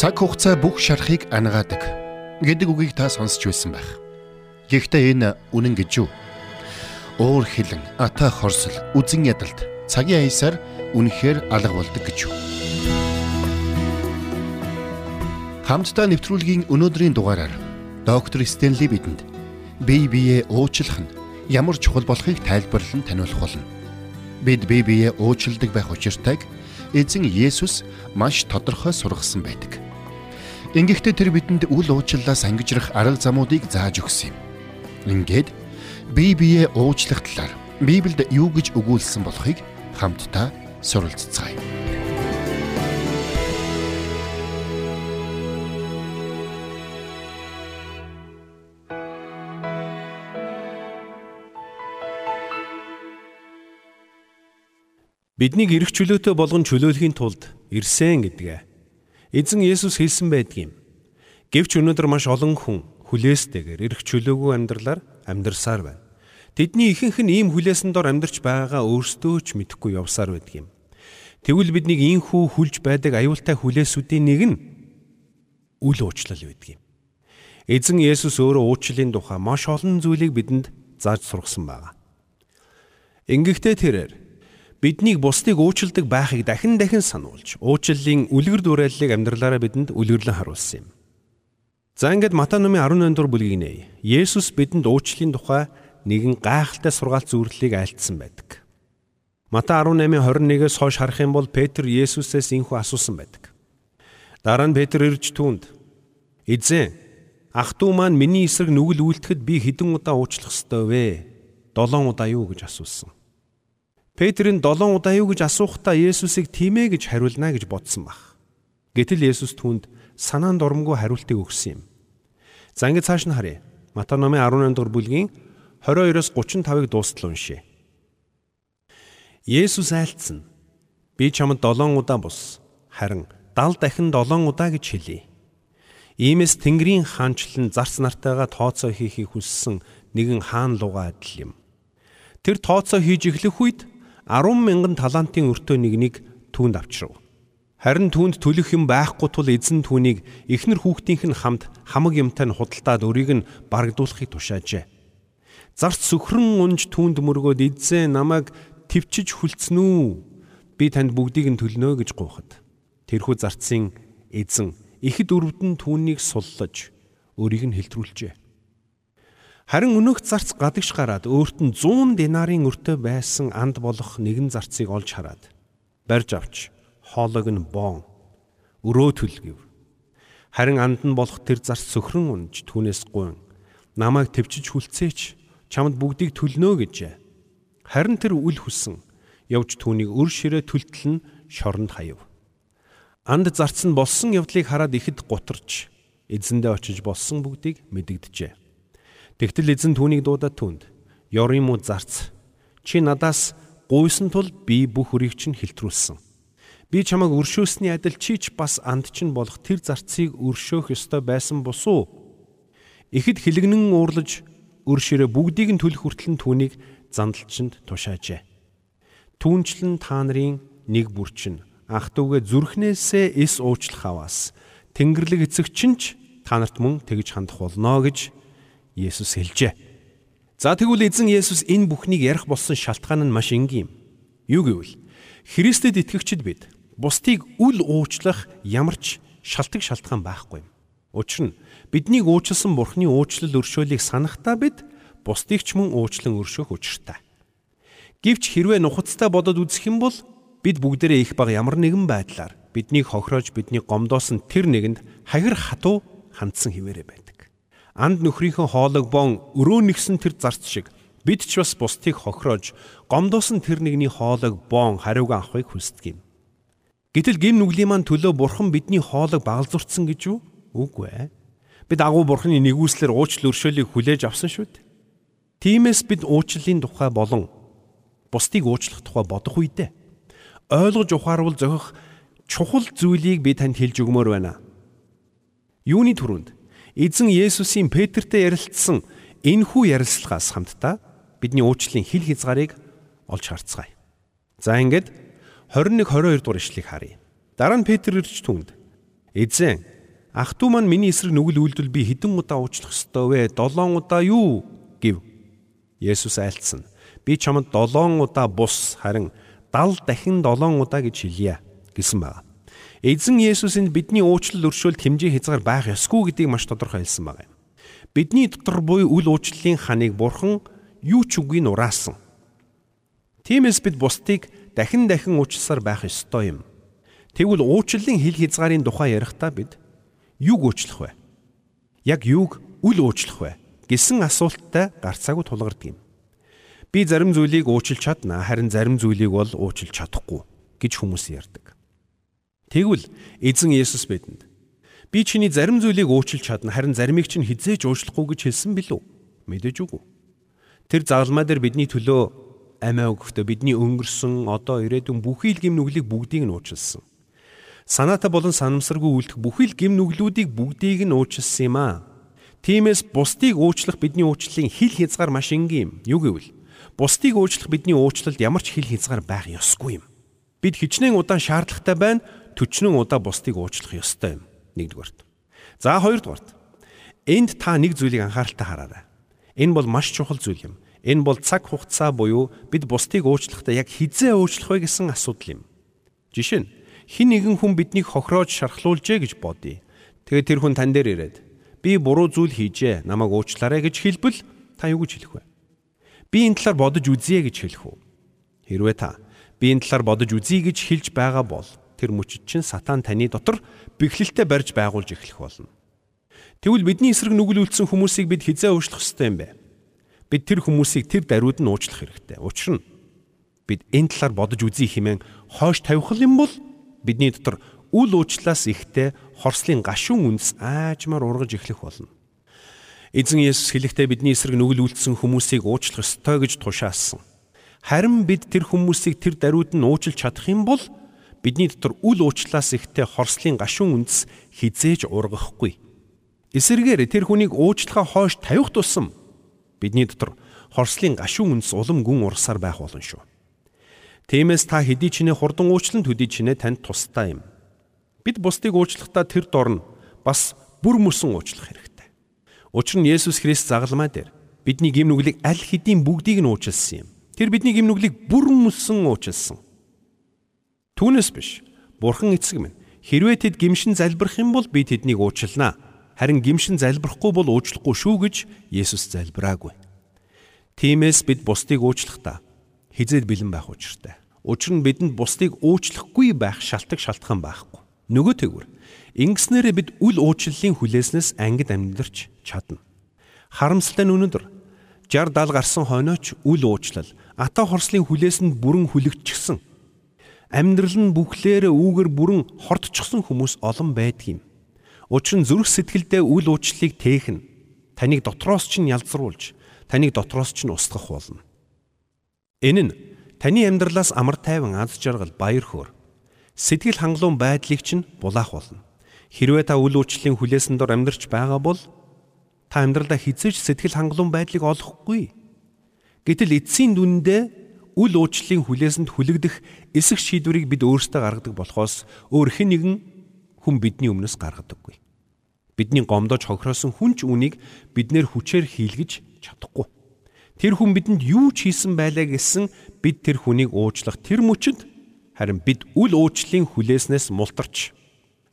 Цаг хугацаа бүх шарахыг ангаадаг гэдэг үгийг та сонсч байсан байх. Гэхдээ энэ үнэн гэж юу? Уур хилэн, ата хорсол, үзэн ядалт цагийн аясаар үнэхээр алга болдог гэж юу? Хамтдаа нэвтрүүлгийн өнөөдрийн дугаараар доктор Стенли бидэнд бие биеэ уучлах нь ямар чухал болохыг тайлбарлан таниулах болно. Бид бие биеэ уучладаг байх учиртайг эзэн Есүс маш тодорхой сургасан байдаг. Ингэхдээ тэр бидэнд үл уучлалаас ангижрах арга замуудыг зааж өгсөн юм. Ингээд бие биеэ уучлах талаар Библиэд юу гэж өгүүлсэн болохыг хамтдаа суралцгаая. Биднийг эрх чөлөөтэй болгон чөлөөлөхийн тулд ирсэн гэдгээ Эзэн Есүс хэлсэн байдгийм. Гэвч өнөөдөр маш олон хүн хүлээстэйгээр эрх чөлөөгүй амьдралаар амьдарсаар байна. Тэдний ихэнх нь ийм хүлээсэн дор амьдарч байгаагаа өөрсдөө ч мэдэхгүй явсаар байдгийм. Тэгвэл биднийг ийхүү хүлж байдаг аюултай хүлээсүүдийн нэг нь үл уучлал байдгийм. Эзэн Есүс өөрөө уучлалын тухай маш олон зүйлийг бидэнд зааж сургасан байна. Ингэхдээ тэрээр биднийг бусдыг уучилдаг байхыг дахин дахин сануулж, уучлалын үлгэр дуурайллыг амьдралаараа бидэнд үлгэрлэн харуулсан юм. За ингээд Матай номын 18 дугаар бүлгийг нэ. Есүс бидэнд уучлалын тухай нэгэн гайхалтай сургаалт зөвлөлийг айлтсан байдаг. Матай 18:21-ээс хойш харах юм бол Петр Есүсээс инхүү асуусан байдаг. Дараа нь Петр ирж түүнд "Эзэн, ах トゥ маань миний эсрэг нүгэл үйлдэхэд би хэдэн удаа уучлах ёстой вэ? 7 удаа юу гэж асуусан. Петрийн 7 удаа юу гэж асуухтаа Есүсийг тийм ээ гэж хариулна гэж бодсон баг. Гэтэл Есүс түүнд санаанд оромгүй хариултыг өгсөн юм. За ингэ цааш нь харъя. Матай номын 18 дугаар бүлгийн 22-оос 35-ыг дуустал уншъя. Есүс айлцсан. Би чамд 7 удаа бус, харин 70 дахин 7 удаа гэж хэлье. Иймээс Тэнгэрийн хаанчлан зарц нартайгаа тооцоо хийхийг хүссэн нэгэн хаан луга адил юм. Тэр тооцоо хийж эхлэх үед 10 мянган талантын өртөө нэгнийг түүнд авчрав. Харин түүнд төлөх юм байхгүй тул эзэн түүнийг эхнэр хүүхдийнх нь хамт хамаг юмтай нь худалдаад өрийг нь барагдуулахыг тушаажээ. Зарц сөхрөн унж түүнд мөргөөд эзэн намайг твчиж хүлцэн үү? Би танд бүгдийг нь төлнө гэж гуйхад. Тэрхүү зарцын эзэн ихэд өрөвдөн түүнийг суллаж өрийг нь хэлтрүүлжээ. Харин өнөөх зарц гадагш гараад өөрт нь 100 динарын өртөө байсан анд болох нэгэн зарцыг олж хараад барьж авч хоолойг нь боон өрөө төлгөв. Харин анд нь болох тэр зарц сөхрөн унж түүнээс гуйн намайг төвчж хүлцээч чамд бүгдийг төлнө гэжээ. Харин тэр үл хүсэн явж түүнийг өр ширээ төлтөл нь шоронд хаяв. Анд зарц нь болсон явдлыг хараад ихэд гутарч эзэндээ очиж болсон бүгдийг мэдэгдэжээ. Тэгтэл эзэн түүнийг дуудаад түнд "Ёр юм уу зарц? Чи надаас гуйсан тул би бүх өрийг чинь хилтрүүлсэн. Би чамайг өршөөсний адил чи ч бас анд чинь болох тэр зарцыг өршөөх ёстой байсан бус уу?" Ихэд хилэгнэн уурлаж өршөрөө бүгдийг нь төлөх хүртэл түүнийг зандалчинд тушаажээ. Түүнчлэн та нарын нэг бүрчин ゥ угээ зүрхнээсээ эс уучлах аваас Тэнгэрлэг эцэг чинь ч та нарт мөн тэгж хандах болно гэж Есүс хэлжээ. За тэгвэл эзэн Есүс энэ бүхнийг ярих болсон шалтгаан нь маш энгийн юм. Юу гэвэл Христэд итгэгчид бид бусдыг үл уучлах ямар ч шалтгаан шалтгаан байхгүй. Учир нь биднийг уучлсан Бурхны уучлал өршөөлийг санахдаа бид бусдыг ч мөн уучлан өршөөх учиртай. Гэвч хэрвээ нухацтай бодод үзэх юм бол бид бүгдээрээ их баг ямар нэгэн байдлаар биднийг хохироож биднийг гомдоосон тэр нэгэнд хахир хатуу хандсан хിവэрэ байдаг анд нөхрийнхөө хоолойг бон өрөө нэгсэн тэр зарц шиг бид ч бас бусдыг хохироож гомдоосон тэр нэгний хоолойг бон хариуг авахыг хүсдэг юм. Гэтэл гим нүглийн маань төлөө бурхан бидний хоолойг багалзурцсан гэж юу? Үгүй ээ. Бид агуу бурханы нэгүслэр уучлал өршөөлийг хүлээж авсан шүү дээ. Тиймээс бид уучлалын тухай болон бусдыг уучлах тухай бодох үедээ ойлгож ухааруул зохих чухал зүйлийг би танд хэлж өгмөр байна. Юуны түрүүнд эзэн Есүсийн Петртэй ярилцсан энэхүү ярилцлагаас хамтдаа бидний уучлалын хил хязгаарыг олж харцгаая. За ингээд 21 22 дугаар ишлэгийг харъя. Дараа нь Петр ирж түнд "Эзэн, Ах トゥ маань миний эсрэг нүгэл үйлдэл би хэдэн удаа уучлах ёстой вэ? 7 удаа юу? гэв. Есүс айлцсан. Би чамд 7 удаа бус харин 70 дахин 7 удаа гэж хэлье гэсэн байна. Эзэн Есүсэнд бидний уучлал өршөөлт хэмжээ хязгаар байх ёсгүй гэдгийг маш тодорхой хэлсэн байна. Бидний дотор буй үл уучлалын ханыг бурхан юу ч үгүй нураасан. Тиймээс бид бусдыг дахин дахин уучлсаар байх ёстой юм. Тэгвэл уучлалын хил хязгаарын тухай ярихдаа бид юуг уучлах вэ? Яг юуг үл уучлах вэ? гэсэн асуулттай гарцаагүй тулгардаг юм. Би зарим зүйлийг уучлж чадна, харин зарим зүйлийг бол уучлж чадахгүй гэж хүмүүс ярьдаг. Тэгвэл эзэн Есүс бидэнд би чиний зарим зүйлийг уучлж чадна, харин заримыг чинь хизээж уучлахгүй гэж хэлсэн билүү? Мэдээж үгүй. Тэр загалмай дээр бидний төлөө амиа өгөхдөө бидний өнгөрсөн одоо ирээдүйн бүхий л гим нүглийг бүгдийг нь уучлсан. Санаатай болон санамсаргүй үлдэх бүхий л гим нүглүүдийг бүгдийг нь уучлсан юм аа. Тиймээс бусдыг уучлах бидний уучлалын хил хязгаар маш энгийн юм. Юу гэвэл бусдыг уучлах бидний уучлалд ямар ч хил хязгаар байх ёсгүй юм. Бид хичнээн удаан шаардлагатай байна, төчнөн удаа бусдыг уучлах ёстой юм. Нэгдүгээрт. За хоёрдугаарт. Энд та нэг зүйлийг анхааралтай хараарай. Энэ бол маш чухал зүйл юм. Энэ бол цаг хугацаа буюу бид бусдыг уучлахдаа яг хизээ уучлах вэ гэсэн асуудал юм. Жишээ нь хин нэгэн хүн биднийг хохироож шархлуулжээ гэж бодъё. Тэгээд тэр хүн тань дээр ирээд би буруу зүйл хийжээ, намайг уучлаарай гэж хэлбэл та юу гэж хэлэх вэ? Би энэ талаар бодож үзье гэж хэлэх үү? Хэрвээ та би энэ талаар бодож үзье гэж хэлж байгаа бол тэр мөчид чинь сатан таны дотор бэхлэлтэд барьж байгуулж эхлэх болно. Тэгвэл бидний эсрэг нүгэл үлдсэн хүмүүсийг бид хизээ уучлах ёстой юм бэ? Бид тэр хүмүүсийг тэр даруйд нь уучлах хэрэгтэй. Учир нь бид энэ талаар бодож үзье хэмээн хойш тавих юм бол бидний дотор үл уучлаас ихтэй хорслын гашуун үндэс аажмаар ургаж эхлэх болно. Эзэн Есүс хэлэхдээ бидний эсрэг нүгэл үлдсэн хүмүүсийг уучлах ёстой гэж тушаасан. Харин бид тэр хүмүүсийг тэр даруйд нь уучлах чадах юм бол бидний дотор үл уучлаас ихтэй хорслын гашуун үндэс хизээж ургахгүй. Эсвэргээр тэр хүнийг уучлахаа хойш тавих тусам бидний дотор хорслын гашуун үндэс улам гүн урсаар байх болно шүү. Тиймээс та хэдий чинээ хурдан уучлан төдий чинээ танд тустай юм. Бид бусдыг уучлахдаа тэр дорн бас бүр мөсөн уучлах хэрэгтэй. Учир нь Есүс Христ загалмай дээр бидний гим нүглийг аль хэдийн бүгдийг нь уучлсан юм. Тэр бидний гим нүглийг бүр мөсөн уучлсан. Түүнээс биш. Бурхан эцэг минь хэрвээ тэд гимшин залбирх юм бол би тэднийг уучлалнаа. Харин гимшин залбирахгүй бол уучлахгүй шүү гэж Есүс залбираагүй. Тиймээс бид бусдыг уучлахдаа хизээд бэлэн байх учиртай. Учир нь бидэнд бусдыг уучлахгүй байх шалтгаан шалтгаан байхгүй. Нөгөө тэгвэр ингэснээрээ бид үл уучлалын хүлээснээс ангид амьдарч чадна. Харамсалтай нь өнөөдөр 60 70 гарсан хойнооч үл уучлал ата хорслын хүлээсэнд бүрэн хүлэгдчихсэн. Амьдрал нь бүхлээр үүгэр бүрэн хортчихсон хүмүүс олон байдаг юм. Учир нь зүрх сэтгэлдээ үл уучлалыг тээх нь таныг дотроос ч нь ялзруулж, таныг дотроос ч нь устгах болно. Энэ нь Таны амьдралаас амар тайван аз жаргал баяр хөөр сэтгэл хангалуун байдлыг чинь булаах болно. Хэрвээ та үл үйлчлэлийн хүлээсэн дор амьдарч байгаа бол та амьдралдаа хизээж сэтгэл хангалуун байдлыг олохгүй. Гэтэл эцсийн дүндээ үл уучлалын хүлээсэнд хүлэгдэх эсэх шийдвэрийг бид өөрсдөө гаргадаг болохоос өөр хэн нэгэн хүн бидний өмнөөс гаргадаггүй. Бидний гомдож хохироосон хүн ч үнийг биднэр хүчээр хийлгэж чадахгүй. Тэр хүн бидэнд юу ч хийсэн байлаа гэсэн бид тэр хүнийг уучлах тэр мөчөд харин бид үл уучлалын хүлээснээс мултарч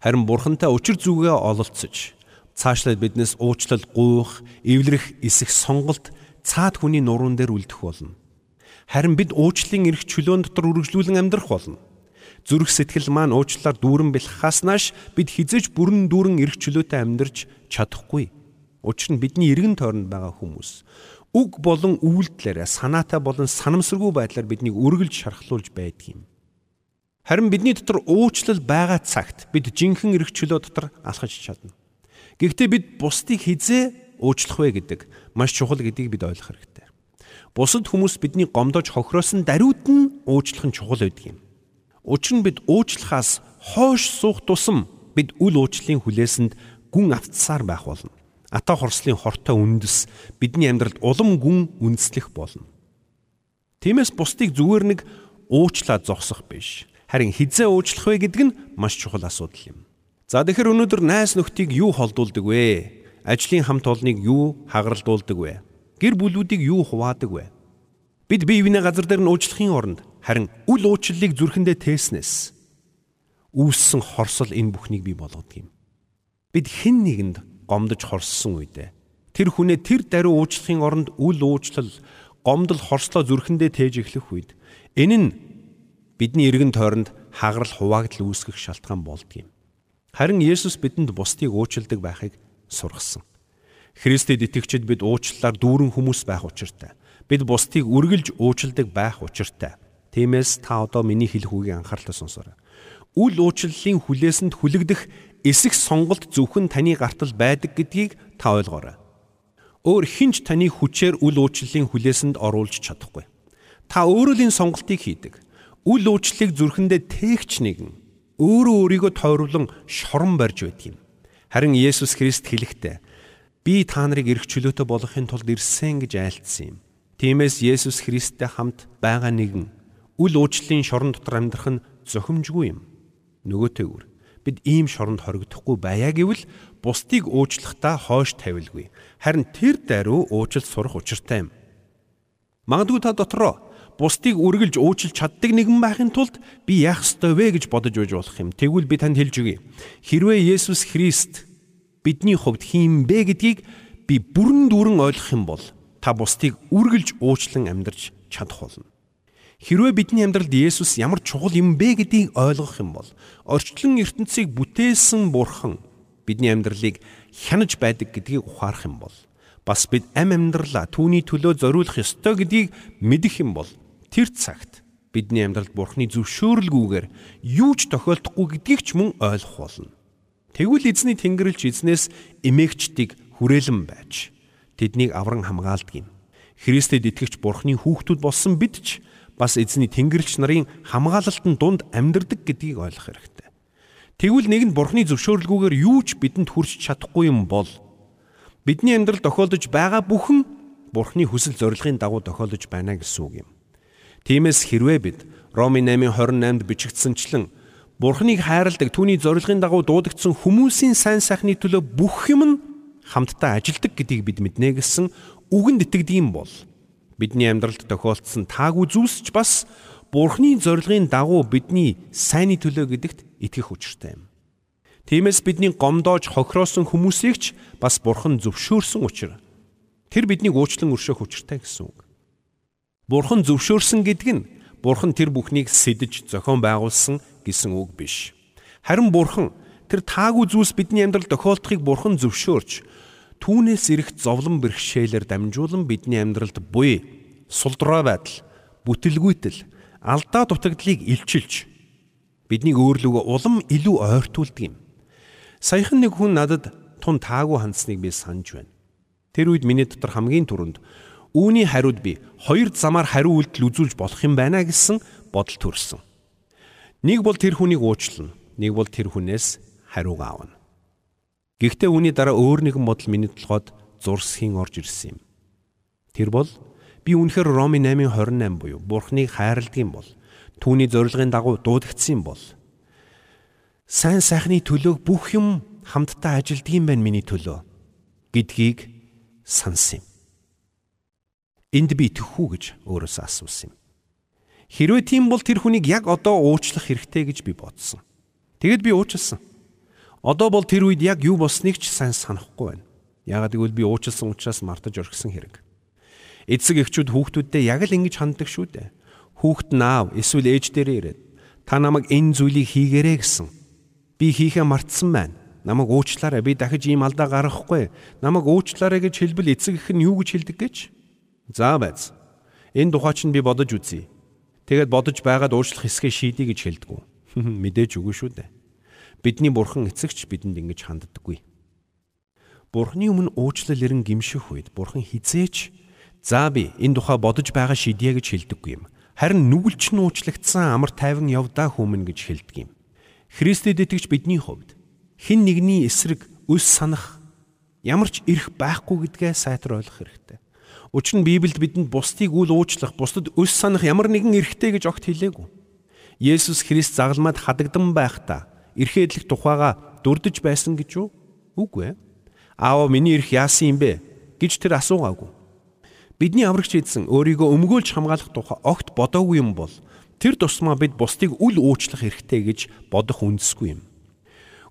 харин бурхантай учир зүгээ ололцож цаашлаад биднээс уучлал гуйх, эвлэрэх эсэх сонголт цаад хүний нуруунд дээр үлдэх болно. Харин бид уучлалын эрх чөлөөн дотор үргэлжлүүлэн амьдрах болно. Зүрх сэтгэл маань уучлалаар дүүрэн бэлхахаас нааш бид хизэж бүрэн дүүрэн эрх чөлөөтэй амьдарч чадахгүй. Учир нь бидний эргэн тойронд байгаа хүмүүс үг болон үйлдэлээр санаатай болон санамсаргүй байдлаар биднийг үргэлж шархлуулж байдаг юм. Харин бидний дотор уучлал байгаа цагт бид жинхэнэ эрх чөлөө дотор алхаж чадна. Гэхдээ бид бусдыг хизээ уучлах вэ гэдэг маш чухал гэдгийг бид ойлгох хэрэгтэй. Бусад хүмүүс бидний гомдож хохироосон даруйд нь уучлах нь чухал байдаг юм. Учир нь бид уучлахаас хойш суух тусам бид үл уучлалын хүлээсэнд гүн автсаар байх болно ата хорслын хортой үндэс бидний амьдралд улам гүн үндэслэх болно. Тиймээс бусдыг зүгээр нэг уучлаад зогсох биш. Харин хизээ уучлах вэ гэдэг нь маш чухал асуудал юм. За тэгэхээр өнөөдөр найс нөхдийг юу холдуулдаг вэ? Ажлын хамт олныг юу хагаралдуулдаг вэ? Гэр бүлүүдийг юу хуваадаг вэ? Бид бие биенээ газар дээр нь уучлахын оронд харин үл уучлалыг зүрхэндээ тээснээс үүссэн хорсол энэ бүхнийг бий болгодог юм. Бид хэн нэгэнд гомдож хорссон үедээ тэр хүнээ тэр даруй уучлахын оронд үл уучлал гомдол хорслоо зүрхэндээ тээж эхлэх үед энэ нь бидний эргэн тойронд хагарал хуваагдал үүсгэх шалтгаан болдгийм. Харин Есүс бидэнд бусдыг уучилдаг байхыг сургасан. Христэд итгэгчид бид уучлалаар дүүрэн хүмүүс байх учиртай. Бид бусдыг үргэлж уучилдаг байх учиртай. Тиймээс та одоо миний хэлэх үгийг анхааралтай сонсоорой. Үл уучлалын хүлээсэнд хүлэгдэх эсэх сонголт зөвхөн таны гартал байдаг гэдгийг та ойлгоорой. Өөр хинч таны хүчээр үл уучлалын хүлээсэнд оруулж чадахгүй. Та өөрөө л энэ сонголтыг хийдэг. Үл уучлалыг зүрхэндээ тээгч нэгэн өөрөө өөрийгөө тойруулан шорон барьж байдаг юм. Харин Есүс Христ хэлэхдээ би та нарыг эрх чөлөөтэй болгохын тулд ирсэн гэж айлтсан юм. Тиймээс Есүс Христтэй хамт байгаа нэгэн үл уучлалын шорон дотор амьдрах нь зохимжгүй юм. Нөгөөтэйгүр бид ийм шоронд хоригдохгүй байя гэвэл бусдыг уучлахдаа хойш тавилгүй. Харин тэр даруй уучлал сурах учиртай юм. Магадгүй та дотроо бусдыг үргэлж уучлж чаддаг нэгэн байхын тулд би яах ёстой вэ гэж бодож байж болох юм. Тэгвэл би танд хэлж өгье. Хэрвээ Есүс Христ бидний хувьд хийм бэ гэдгийг би бүрэн дүүрэн ойлгох юм бол та бусдыг үргэлж уучлан амьдрч чадах болно. Хэрвээ бидний амьдралд Есүс ямар чухал юм бэ гэдгийг ойлгох юм бол орчлон ертөнцийг бүтээсэн Бурхан бидний амьдралыг хянаж байдаг гэдгийг ухаарах юм бол бас бид ам амьдралаа түүний төлөө зориулах ёстой гэдгийг мэдэх юм бол тэр цагт бидний амьдралд Бурхны зөвшөөрөлгүйгээр юу ч тохиолдохгүй гэдгийг ч мөн ойлгох болно. Тэгвэл эзний тэнгэрлэгч эзнээс эмээгчдийг хүрээлэн байж тэднийг авран хамгаалдаг юм. Христэд итгэгч Бурхны хүүхдүүд болсон бид ч бас эзний тэнгэрлэгч нарын хамгаалалтын дунд амьдардаг гэдгийг ойлгох хэрэгтэй. Тэгвэл нэг нь Бурхны зөвшөөрөлгүйгээр юу ч бидэнд хүрч чадахгүй юм бол бидний амьдрал тохиолдож байгаа бүхэн Бурхны хүсэл зорилгын дагуу тохиолдож байна гэсэн үг юм. Тиймээс хэрвээ бид Роми 8:28-д бичигдсэнчлэн Бурхныг хайрладаг түүний зорилгын дагуу дуудагдсан хүмүүсийн сайн сайхны төлөө бүх юм нь хамтдаа ажилдаг гэдгийг бид мэднэ гэсэн үгэнд итгэдэг юм бол бидний амьдралд тохиолдсон таагүй зүйлс ч бас Бурхны зорилгын дагуу бидний сайнны төлөө гэдэгт итгэх учиртай юм. Тиймээс бидний гомдоож хохироосон хүмүүсийг ч бас Бурхан зөвшөөрсөн учраас тэр биднийг уучлан өршөөх учиртай гэсэн үг. Бурхан зөвшөөрсөн гэдэг нь Бурхан тэр бүхнийг сэдэж зохион байгуулсан гэсэн үг биш. Харин Бурхан тэр таагүй зүйлс бидний амьдралд тохиолдохыг Бурхан зөвшөөрч түүнээс ирэх зовлон бэрхшээлээр дамжуулан бидний амьдралд буй сулдраа байдал, бүтэлгүйтэл, алдаа дутагдлыг илчилж биднийг өөрлөгөө улам илүү ойртуулдаг юм. Саяхан нэг хүн надад тун таагүй хандсныг би санаж байна. Тэр үед миний дотор хамгийн түрүүнд Үүний хариуд би хоёр замаар хариу үйлдэл үзүүлж болох юм байна гэсэн бодол төрсөн. Нэг бол тэр хүнийг уучлана, нэг бол тэр хүнээс хариуг аавна. Гэхдээ үүний дараа өөр нэгэн бодол миний толгойд зурсхийн орж ирсэн юм. Тэр бол би үнэхээр Роми 8:28 буюу Бурхныг хайрладаг юм бол түүний зорилгын дагуу дуудагдсан бол сайн сайхны төлөө бүх юм хамтдаа ажилддаг юм байна миний төлөө гэдгийг сансан юм. Энд би итгэхүү гэж өөрөөсөө асуусан юм. Хэрвээ тийм бол тэр хүнийг яг одоо уучлах хэрэгтэй гэж би бодсон. Тэгэд би уучлсан. Одоо бол тэр үед яг юу болсныг ч сайн санахгүй байна. Яагаад гэвэл би уучлсан учраас мартаж орхисон хэрэг. Эцэг эхчүүд хүүхдүүддээ яг л ингэж ханддаг шүү дээ. Хүүхд наав эсвэл ээж дээрээ ирээд та намайг энэ зүйлийг хийгээрэй гэсэн. Би хийхээ мартсан байна. Намайг уучлаарай. Би дахиж ийм алдаа гаргахгүй. Намайг уучлаарай гэж хэлбэл эцэг эх нь юу гэж хэлдэг гэж? За байц. Энэ тухай чинь би бодож үзье. Тэгээд бодож байгаад уучлах хэсгээ шийдье гэж хэлдэггүй. Мэдээж үгүй шүү дээ. Бидний бурхан эцэгч бидэнд ингэж ханддаггүй. Бурханы өмнө уучлал ирэн гимших үед бурхан хизээч за би энэ тухай бодож байгаа шийдье гэж хэлдэггүй юм. Харин нүгэлч нь уучлагдсан амар тайван явдаа хүмүн гэж хэлдэг юм. Христэд итгэж бидний хувьд хэн нэгний эсрэг өс санах ямар ч эрх байхгүй гэдгээ сайтар ойлгох хэрэгтэй. Учир нь Библиэд бидэнд бусдыг үл уучлах, бусдад өс санах ямар нэгэн эрхтэй гэж огт хэлээгүй. Есүс Христ загалмаад хадагдан байхдаа эрхээдлэх тухайга дүрдэж байсан гэж юу? Үгүй ээ. Аав миний ирэх яасан юм бэ гэж тэр асуугаагүй. Бидний аврагч эзэн өөрийгөө өмгөөлж хамгаалах тухай огт бодоогүй юм бол тэр тусмаа бид бусдыг үл уучлах хэрэгтэй гэж бодох үндэсгүй юм.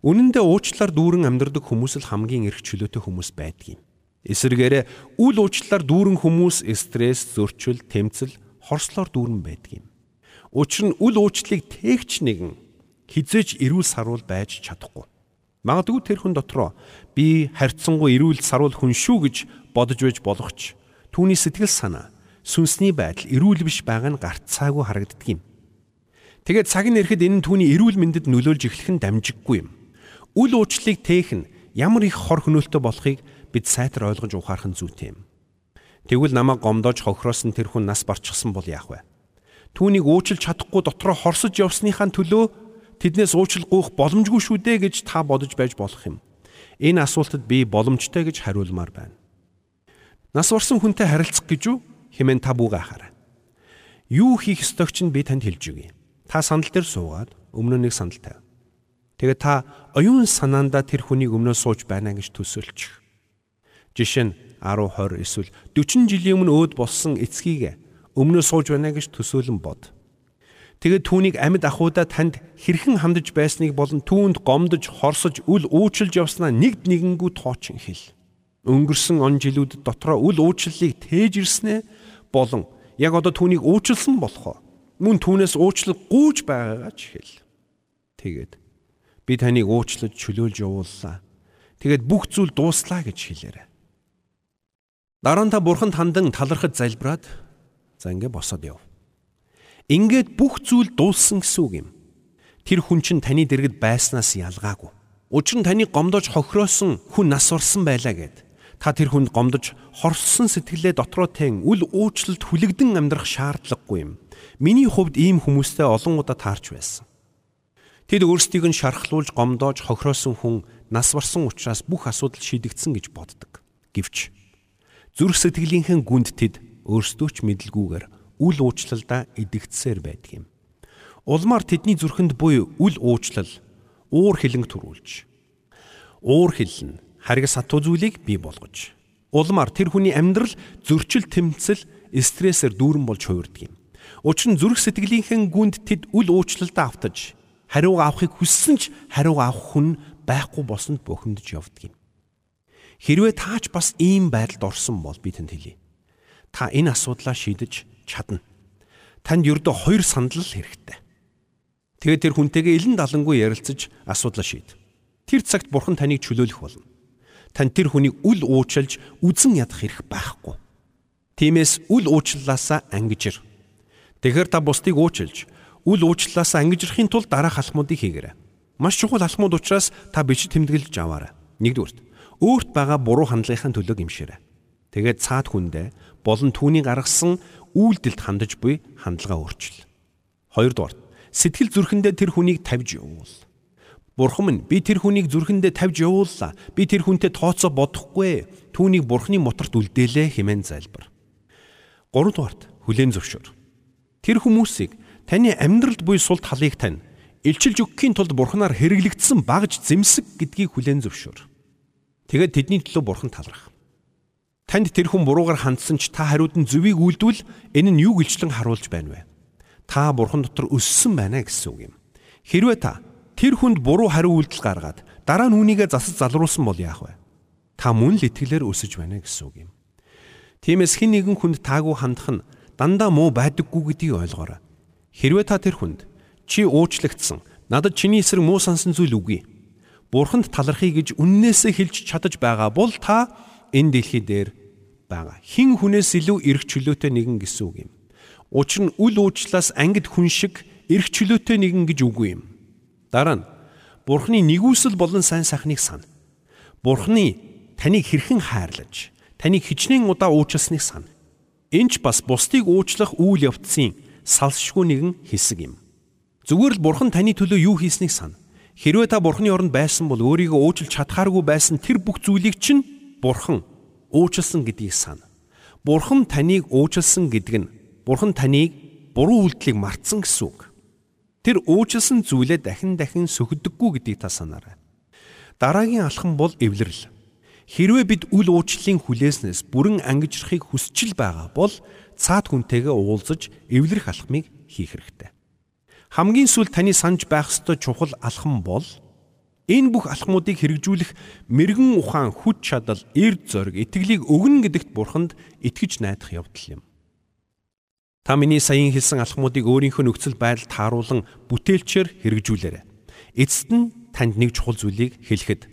Үнэн дээр уучлалаар дүүрэн амьдрдаг хүмүүс л хамгийн эрх чөлөөтэй хүмүүс байдаг юм. Эсвэргээрээ үл уучлалаар дүүрэн хүмүүс стресс, зөрчил, тэмцэл, хорслоор дүүрэн байдаг юм. Учир нь үл уучлалыг тээгч нэгэн хизээж эрүүл саруул байж чадахгүй. Магадгүй тэр хүн дотроо би харьцангуй эрүүл саруул хүн шүү гэж бодож байж болох ч түүний сэтгэл санаа, сүнсний байдал эрүүл биш байгаа нь гарцаагүй харагддаг юм. Тэгээд цаг нь ирэхэд энэ нь түүний эрүүл мэндэд нөлөөлж эхлэх нь дамжиггүй юм. Үл уучлалыг тээх нь ямар их хор хөнөөлтөй болохыг бид сайтар ойлгож ухаарах нь зүйтэй юм. Тэгвэл намайг гомдоож хохироосон тэр хүн нас барчихсан бол яах вэ? Түүнийг уучлж чадахгүй дотроо хорсож явсныхаа төлөө тэднээс уучлал гуйх боломжгүй шүү дээ гэж та бодож байж болох юм. Энэ асуултад би боломжтой гэж хариулмаар байна. Нас барсан хүнтэй харилцах гэж юу? Хэмээн та бүгэ хараа. Юу хийх ёстойг чинь би танд хэлж өгье. Та сандал дээр суугаад өмнө нэг сандал тавь. Тэгээд та оюун санаандаа тэр хүнийг өмнөө сууж байна гэж төсөөлчих. Жишээ нь 10, 20 эсвэл 40 жилийн өмнө өөд болсон эцгийг өмнөө сууж байна гэж төсөөлөн бод. Тэгээд түүнийг амьд ахуйда танд хэрхэн хандж байсныг болон түүнд гомдож, хорсож, үл уучлж явснаа нэгд нэгэнгүү тоочин хэл. Өнгөрсөн он жилүүдэд дотроо үл уучлалыг тээж ирснэ болон яг одоо түүнийг уучлсан болохоо мөн түүнээс уучлал гүйж байгаагаа ч хэл. Тэгээд би таныг уучлаж чөлөөлж явууллаа. Тэгээд бүх зүйл дууслаа гэж хэлээрэй. Дараа нь та бурханд хандан талархаж залбираад за ингэ босоод яв. Ингээд бүх зүйл дууссан гэсэн үг юм. Тэр хүн чинь таны дэргэд байснаас ялгаагүй. Учир нь таны гомдож хохироосон хүн нас орсон байлаа гэд. Та тэр хүнд гомдож хорссон сэтгэлээ дотроо тэн үл уучлалт хүлэгдэн амьдрах шаардлагагүй юм. Миний хувьд ийм хүмүүстэй олон удаа таарч байсан. Тэд өөрсдийг нь шархлуулж гомдоож хохироосон хүн нас барсан учраас бүх асуудал шийдэгдсэн гэж боддог. Гэвч зүрх сэтгэлийнхэн гүнд тэд өөрсдөө ч мэдлгүйгээр үл уучлалдаа идэгдсээр байдаг юм. Улмаар тэдний зүрхэнд буй үл уучлал уур хилэнг төрүүлж уур хилэн хариг сатуу зүйлийг бий болгож улмаар тэр хүний амьдрал зөрчил тэмцэл стрессээр дүүрэн болж хувирдаг юм. Учир нь зүрх сэтгэлийнхэн гүнд тэд үл уучлалдаа автаж хариу авахыг хүссэн ч хариу авах хүн байхгүй босонд бухимдж явдаг юм. Хэрвээ таач бас ийм байдалд орсон бол би танд хэлье. Та энэ асуудлаа шийдэж чадна. Танд ердөө хоёр сандал хэрэгтэй. Тэгээд тэр хүнтэйгээ илэн далангүй ярилцаж асуудлаа шийд. Тэр цагт бурхан таныг чөлөөлөх болно. Тань тэр хүнийг үл уучлж үзэн ядах хэрэг байхгүй. Тиймээс үл уучлалаасаа ангижир. Тэгэхээр та бусдыг уучлж үл уучлалаасаа ангижрахын тулд дараах алхмуудыг хийгээрэй. Маш чухал алхмууд учраас та бичиж тэмдэглэж аваарай. Нэгдүгürt өөрт байгаа буруу хандлагын төлөө гимшээрэй. Тэгээд цаад хүндээ болон түүний гаргасан үйлдэлд хандаж буй хандлага өөрчил. Хоёрдугаар сэтгэл зүрхэндээ тэр хүнийг тавьж явуул. Бурхан минь би тэр хүнийг зүрхэндээ тавьж явууллаа. Би тэр хүнтэй тооцоо бодохгүй. Түүнийг бурхны моторт үлдээлээ хэмээн залбир. Гуравдугаарт хүлээн зөвшөөр. Тэр хүмүүсийг таны амьдралд буй сул талыг тань илчилж өгөхийн тулд бурхнаар хэрэглэгдсэн багж зэмсэг гэдгийг хүлээн зөвшөөр. Тэгээд тэдний төлөө бурхан талрах. Танд тэр хүн буруугаар хандсан ч та хариуд нь зөвийг үйлдвэл энэ нь юу гэлчлэн харуулж байна вэ? Та бурхан дотор өссөн байна гэсэн үг юм. Хэрвээ та тэр хүнд буруу хариу үйлдэл гаргаад дараа нь үүнийгээ засаж залруулсан бол яах вэ? Та мөн л итгэлээр өсөж байна гэсэн үг юм. Тиймээс хэн нэгэн хүнд таагүй хандах нь дандаа муу байдаггүй гэдгийг ойлгоорой. Хэрвээ та тэр хүнд чи уучлагдсан надад чиний эсрэг муу сансан зүйл үгүй. Бурханд талархъя гэж үннээсээ хэлж чадаж байгаа бол та энэ дэлхий дээр байгаа. Хин хүнээс илүү эрх чөлөөтэй нэгэн гэсэн үг юм. Учир нь үл уучлаас ангид хүн шиг эрх чөлөөтэй нэгэн гэж үгүй юм. Дараа нь Бурхны нэгүсэл болон сайн сайхныг сана. Бурхны таныг хэрхэн хайрлаж, таныг хичнээн удаа уучласныг сана. Энч бас бусдыг уучлах үйл явдсын салшгүй нэгэн хэсэг юм. Зүгээр л Бурхан таны төлөө юу хийснийг сана. Хэрвээ та Бурхны оронд байсан бол өөрийгөө уучлах чадхааргүй байсан тэр бүх зүйлийг чинь Бурхан уучлсан гэдгийг сана. Бурхан таныг уучлсан гэдэг нь Бурхан таныг буруу үйлдэлийг мартсан гэсэн үг. Тэр уучлсан зүйлээ дахин дахин сөхөдөггүй гэдгийг та санаарай. Дараагийн алхам бол эвлэрэл. Хэрвээ бид үл уучлалын хүлээснээс бүрэн ангижрахыг хүсчил байгаа бол цаад хүнтэйгээ уулзаж эвлэрэх алхмыг хийх хэрэгтэй. Хамгийн сүүл таны санаж байх ёстой чухал алхам бол энэ бүх алхмуудыг хэрэгжүүлэх мэрэгэн ухаан хүч чадал, эрд зориг, итгэлийг өгнө гэдэгт бурханд итгэж найдах явдал юм. Та миний саяын хэлсэн алхмуудыг өөрийнхөө нөхцөл байдалд тааруулан бүтээлчээр хэрэгжүүлээрэй. Эцэст нь танд нэг чухал зүйлийг хэлэхэд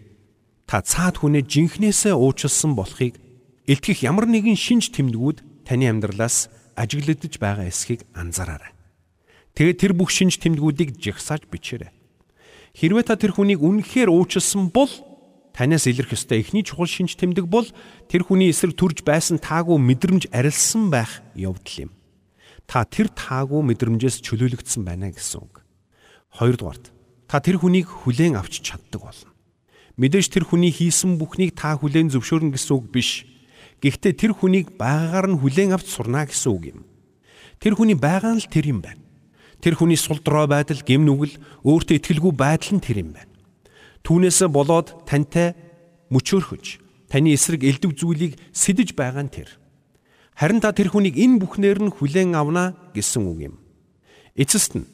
та цаад хүнээ жинхнээсээ уучлсан болохыг илтгэх ямар нэгэн шинж тэмдгүүд таны амьдралаас ажиглагдж байгаа эсхийг анзаараарай. Тэгээд тэр бүх шинж тэмдгүүдийг жигсааж бичээрэй. Хэрвээ та тэр хүнийг үнэхээр уучлсан бол танаас илэрх ёстой эхний чухал шинж тэмдэг бол тэр хүний эсрэг төрж байсан таагүй мэдрэмж арилсан байх явдал юм. Та тэр таагүй мэдрэмжээс чөлөөлөгдсөн байна гэсэн үг. Хоёрдугаарт та тэр хүнийг хүлээн авч чаддаг болно. Мэдээж тэр хүний хийсэн бүхнийг та хүлээн зөвшөөрнө гэсэн үг биш. Гэхдээ тэр хүнийг байгаагаар нь хүлээн авч сурна гэсэн үг юм. Тэр хүний байгаа нь л тэр юм байна. Тэр хүний сулдроо байдал, гим нүгэл, өөртөө итгэлгүй байдал нь тэр юм байна. Түүнээсээ болоод тантай мөчөөрхөж, таны эсрэг элдв зүйлийг сэтэж байгаа нь тэр. Харин та тэр хүнийг энэ бүхнээр нь хүлээн авна гэсэн үг юм. Эцэст нь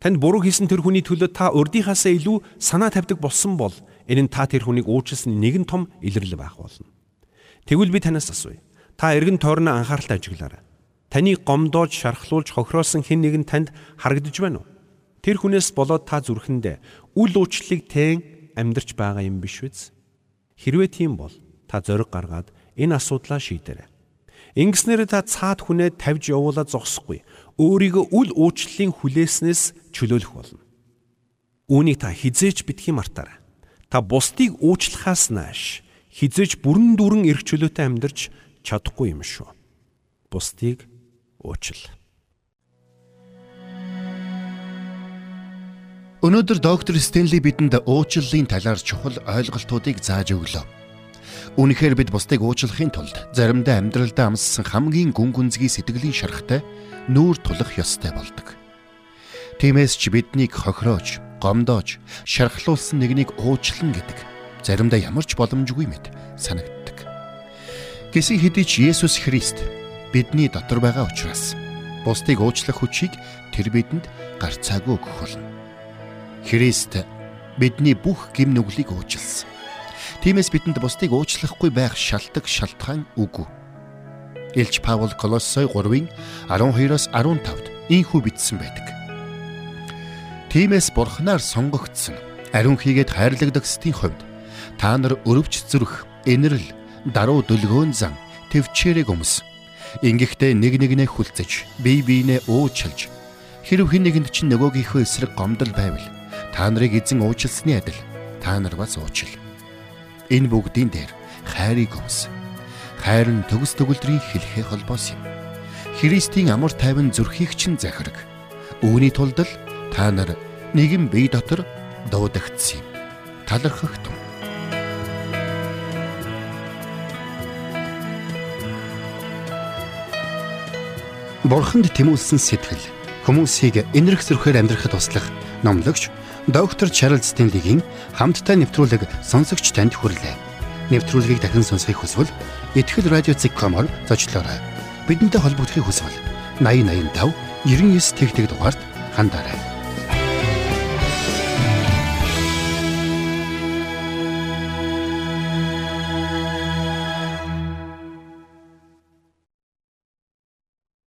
танд буруу хийсэн тэр хүний төлөө та урдийнхаасаа илүү санаа тавьдаг болсон бол энэ нь та тэр хүнийг уучлсан нэгэн том илэрлэл байх болно. Тэгвэл би танаас асууя. Та эргэн тойрноо анхааралтай ажиглаарай. Таныг гомдоож шархлуулж хохироолсон хэн нэгэн танд харагдаж байна уу? Тэр хүнээс болоод та зүрхэндээ үл уучлалыг тэн амьдрч байгаа юм биш үз? Хэрвээ тийм бол та зориг гаргаад энэ асуудлаа шийдээрэй. Ингэснээр та цаад хүнээ тавьж явуулаад зогсохгүй. Өөрийгөө үл уучлалын хүлээснээс чөлөөлөх болно. Үүнийг та хизээч битгий мартаарай. Та бусдыг уучлахаас нааш хизээч бүрэн дүрэн эрх чөлөөтэй амьдарч чадахгүй юм шүү. Бусдыг уучил. Өнөөдөр доктор Стенли бидэнд уучлалын талаар чухал ойлголтуудыг зааж өглөө. Үүнхээр бид бусдыг уучлахын тулд заримдаа амьдралдаа амссан хамгийн гүн гүнзгий сэтгэлийн шарахтай нүүр тулах ёстой болдог. Тиймээс ч биднийг хохироож, гомдоож, шархлуулсан нэгнийг уучлан гэдэг заримдаа ямар ч боломжгүй мэт санагддаг. Гэсэн хэдий ч Есүс Христ бидний дотор байгаа учраас бусдыг уучлах хүчийг тэр бидэнд гарцаагүй өгөх болно. Христ бидний бүх гим нүглийг уучлсан. Тиймээс бидэнд бусдыг уучлахгүй байх шалтгаан шалтгаан үгүй. Илч Паул Колоссой 3-ын 12-оос 15-д ийхүү бичсэн байдаг. Тиймээс бурхнаар сонгогдсон ариун хийгээд хайрлагдагсдын хувьд та нар өрөвч зүрх, инэрл, даруй дүлгөөн зан, төвчээрэг өмс Ингэхдээ нэг нэгнээ хүлцэж, бие биенээ уучлж хэрв хэн нэгэнд чинь нөгөөгийнхөө эсрэг гомдол байвал та нарыг эзэн уучлсны адил та нар бас уучил. Энэ бүгдийн дээр хайрыг өмс. Хайр нь төгс төгөлдрийн хэлхээ холбоос юм. Христийн амар тайван зүрхийг чинь захираг. Үүний тулд л та нар нэгэн бие дотор дуудагдсан юм. Талархах тун. Бурханд тэмүүлсэн сэтгэл хүмүүсийг энэрх зөрхөөр амьдрахад туслах номлогч доктор Чарлз Стенлигийн хамттай нэвтрүүлэг сонсогч танд хүрлээ. Нэвтрүүлгийг дахин сонсохыг хүсвэл ихтгэл радиоцик.com-оор зочлоорой. Бидэнтэй холбогдохыг хүсвэл 8085 99 тэгтэг дугаард хандаарай.